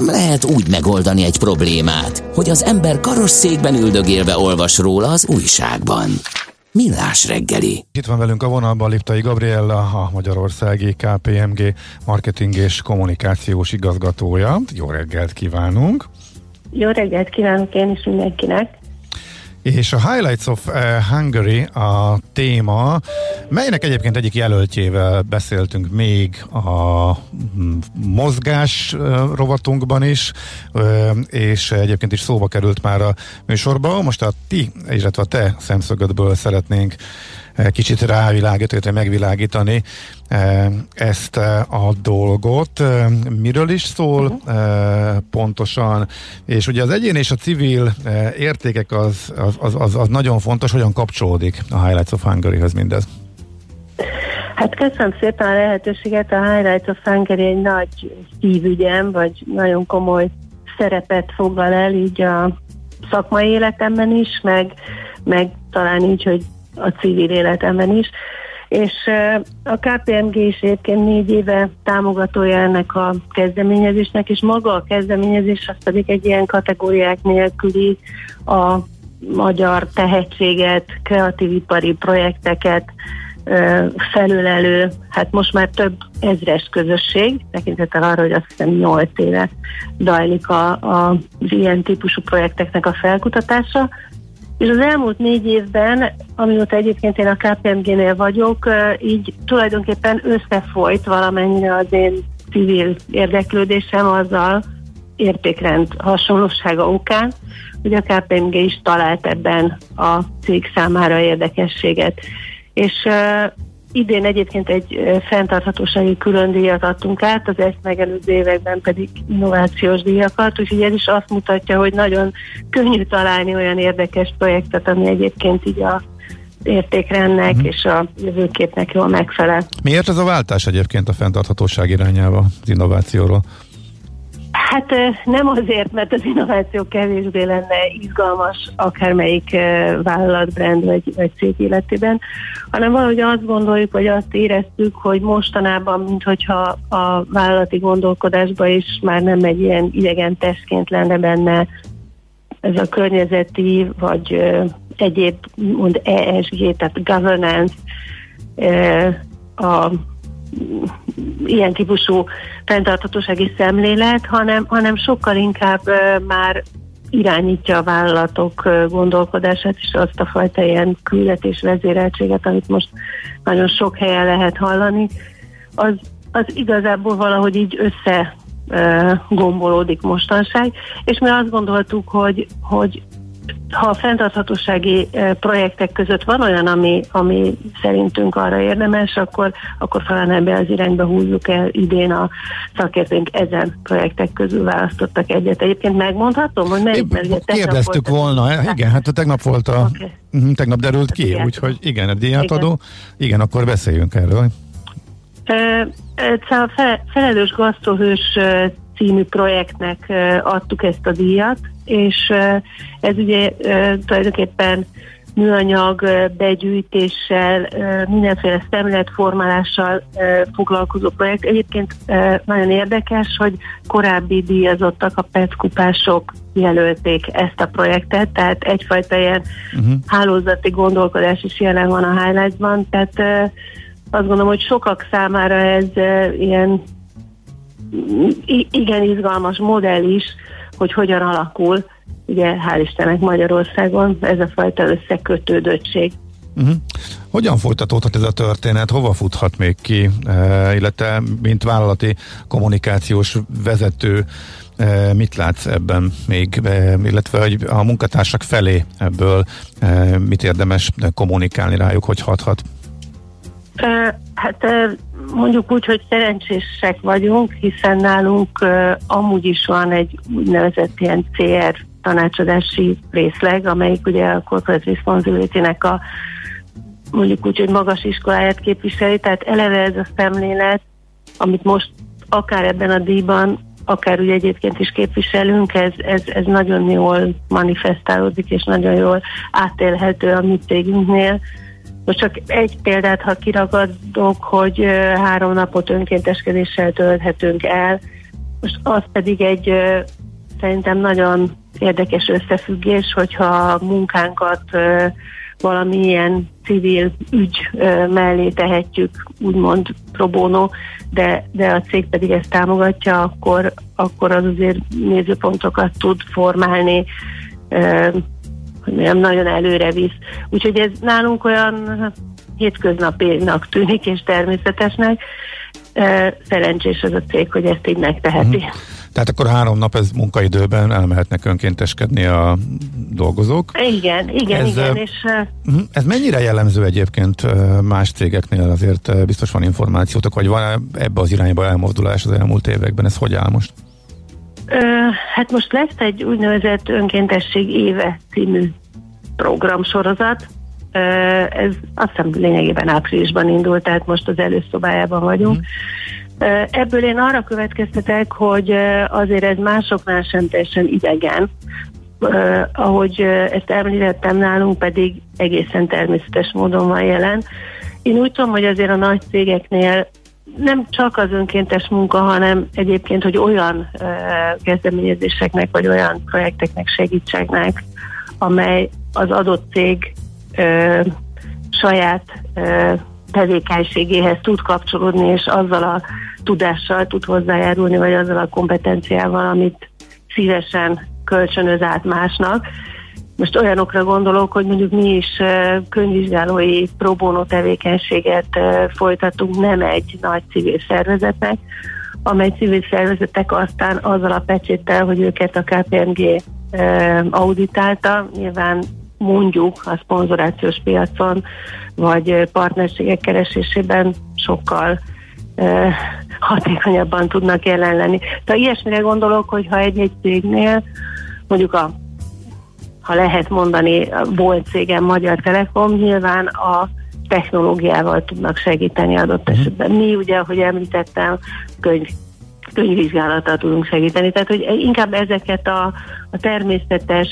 nem lehet úgy megoldani egy problémát, hogy az ember karosszékben üldögélve olvas róla az újságban. Millás reggeli. Itt van velünk a vonalban Liptai Gabriella, a Magyarországi KPMG marketing és kommunikációs igazgatója. Jó reggelt kívánunk! Jó reggelt kívánok én is mindenkinek! És a Highlights of uh, Hungary a téma, melynek egyébként egyik jelöltjével beszéltünk még a mm, mozgás uh, rovatunkban is, uh, és egyébként is szóba került már a műsorban. Most a ti, illetve a te szemszögödből szeretnénk kicsit rávilágítani, megvilágítani ezt a dolgot. Miről is szól uh-huh. pontosan? És ugye az egyén és a civil értékek az, az, az, az, az nagyon fontos, hogyan kapcsolódik a Highlights of Hungary-hez mindez? Hát köszönöm szépen a lehetőséget. A Highlights of Hungary egy nagy szívügyem, vagy nagyon komoly szerepet foglal el így a szakmai életemben is, meg, meg talán így, hogy a civil életemben is. És a KPMG is egyébként négy éve támogatója ennek a kezdeményezésnek, és maga a kezdeményezés az pedig egy ilyen kategóriák nélküli a magyar tehetséget, kreatív ipari projekteket felülelő, hát most már több ezres közösség, tekintettel arra, hogy azt hiszem 8 éve dajlik a, a, az ilyen típusú projekteknek a felkutatása, és az elmúlt négy évben, amióta egyébként én a KPMG-nél vagyok, így tulajdonképpen összefolyt valamennyire az én civil érdeklődésem azzal értékrend hasonlósága okán, hogy a KPMG is talált ebben a cég számára érdekességet. És Idén egyébként egy fenntarthatósági külön díjat adtunk át, az ezt megelőző években pedig innovációs díjakat, úgyhogy ez is azt mutatja, hogy nagyon könnyű találni olyan érdekes projektet, ami egyébként így a értékrendnek uh-huh. és a jövőképnek jól megfelel. Miért ez a váltás egyébként a fenntarthatóság irányába, az innovációról? Hát nem azért, mert az innováció kevésbé lenne izgalmas akármelyik vállalatbrand vagy, vagy cég életében, hanem valahogy azt gondoljuk, vagy azt éreztük, hogy mostanában, minthogyha a vállalati gondolkodásba is már nem egy ilyen idegen testként lenne benne ez a környezeti, vagy egyéb mond ESG, tehát governance, a ilyen típusú fenntarthatósági szemlélet, hanem, hanem sokkal inkább már irányítja a vállalatok gondolkodását, és azt a fajta ilyen küldetés vezéreltséget, amit most nagyon sok helyen lehet hallani, az, az igazából valahogy így össze gombolódik mostanság, és mi azt gondoltuk, hogy, hogy ha a fenntarthatósági projektek között van olyan, ami, ami szerintünk arra érdemes, akkor, akkor talán ebbe az irányba húzzuk el idén a szakértőnk ezen projektek közül választottak egyet. Egyébként megmondhatom, hogy melyik? Mert Kérdeztük volna, a... igen, hát tegnap volt a, okay. tegnap derült ki, hát, úgyhogy igen, a díjátadó, igen. igen, akkor beszéljünk erről. Szóval a felelős gasztrohős című projektnek adtuk ezt a díjat, és ez ugye tulajdonképpen műanyag begyűjtéssel, mindenféle szemléletformálással foglalkozó projekt. Egyébként nagyon érdekes, hogy korábbi díjazottak, a PET kupások jelölték ezt a projektet, tehát egyfajta ilyen uh-huh. hálózati gondolkodás is jelen van a highlightsban, tehát azt gondolom, hogy sokak számára ez ilyen igen izgalmas modell is, hogy hogyan alakul, ugye hál' Istennek Magyarországon ez a fajta összekötődöttség. Uh-huh. Hogyan folytatódhat ez a történet? Hova futhat még ki? E, illetve, mint vállalati kommunikációs vezető, e, mit látsz ebben még? E, illetve, hogy a munkatársak felé ebből e, mit érdemes kommunikálni rájuk, hogy hathat? Hát mondjuk úgy, hogy szerencsések vagyunk, hiszen nálunk amúgy is van egy úgynevezett ilyen CR tanácsadási részleg, amelyik ugye a Corporate Responsibility-nek a mondjuk úgy, hogy magas iskoláját képviseli, tehát eleve ez a szemlélet, amit most akár ebben a díjban, akár ugye egyébként is képviselünk, ez, ez, ez nagyon jól manifestálódik, és nagyon jól átélhető a mi cégünknél, most csak egy példát, ha kiragadok, hogy három napot önkénteskedéssel tölthetünk el, Most az pedig egy szerintem nagyon érdekes összefüggés, hogyha munkánkat valamilyen civil ügy mellé tehetjük, úgymond pro de, de a cég pedig ezt támogatja, akkor, akkor az azért nézőpontokat tud formálni, hogy nem nagyon előre visz. Úgyhogy ez nálunk olyan hétköznapinak tűnik és természetesnek. Szerencsés az a cég, hogy ezt így megteheti. Mm. Tehát akkor három nap ez munkaidőben elmehetnek önkénteskedni a dolgozók. Igen, igen, ez, igen. És, mhm, ez mennyire jellemző egyébként más cégeknél? Azért biztos van információtok, vagy van ebbe az irányba elmozdulás az elmúlt években? Ez hogy áll most? Hát most lesz egy úgynevezett önkéntesség éve című programsorozat. Ez azt hiszem lényegében áprilisban indult, tehát most az előszobájában vagyunk. Mm. Ebből én arra következtetek, hogy azért ez másoknál sem teljesen idegen, ahogy ezt említettem nálunk, pedig egészen természetes módon van jelen. Én úgy tudom, hogy azért a nagy cégeknél nem csak az önkéntes munka, hanem egyébként, hogy olyan kezdeményezéseknek vagy olyan projekteknek segítségnek, amely az adott cég saját tevékenységéhez tud kapcsolódni, és azzal a tudással tud hozzájárulni, vagy azzal a kompetenciával, amit szívesen kölcsönöz át másnak. Most olyanokra gondolok, hogy mondjuk mi is könyvvizsgálói próbónó tevékenységet folytatunk nem egy nagy civil szervezetnek, amely civil szervezetek aztán azzal a pecséttel, hogy őket a KPMG auditálta, nyilván mondjuk a szponzorációs piacon, vagy partnerségek keresésében sokkal hatékonyabban tudnak jelen lenni. Tehát ilyesmire gondolok, hogy ha egy-egy cégnél, mondjuk a ha lehet mondani, volt cégem Magyar Telekom, nyilván a technológiával tudnak segíteni adott mhm. esetben. Mi ugye, ahogy említettem, könyv, könyvvizsgálattal tudunk segíteni. Tehát, hogy inkább ezeket a, a természetes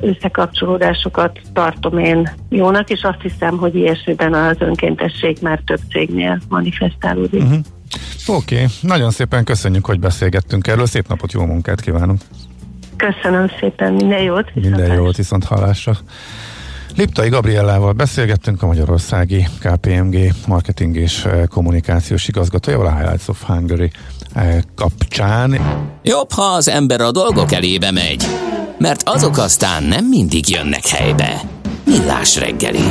összekapcsolódásokat tartom én jónak, és azt hiszem, hogy ilyesmiben az önkéntesség már több cégnél manifestálódik. Uh-huh. Oké, okay. nagyon szépen köszönjük, hogy beszélgettünk erről. Szép napot, jó munkát kívánunk! Köszönöm szépen, minden jót! Minden jót, viszont hallásra! Liptai Gabriellával beszélgettünk a Magyarországi KPMG marketing és kommunikációs igazgatójával a Highlights of Hungary kapcsán. Jobb, ha az ember a dolgok elébe megy mert azok aztán nem mindig jönnek helybe. Millás reggeli.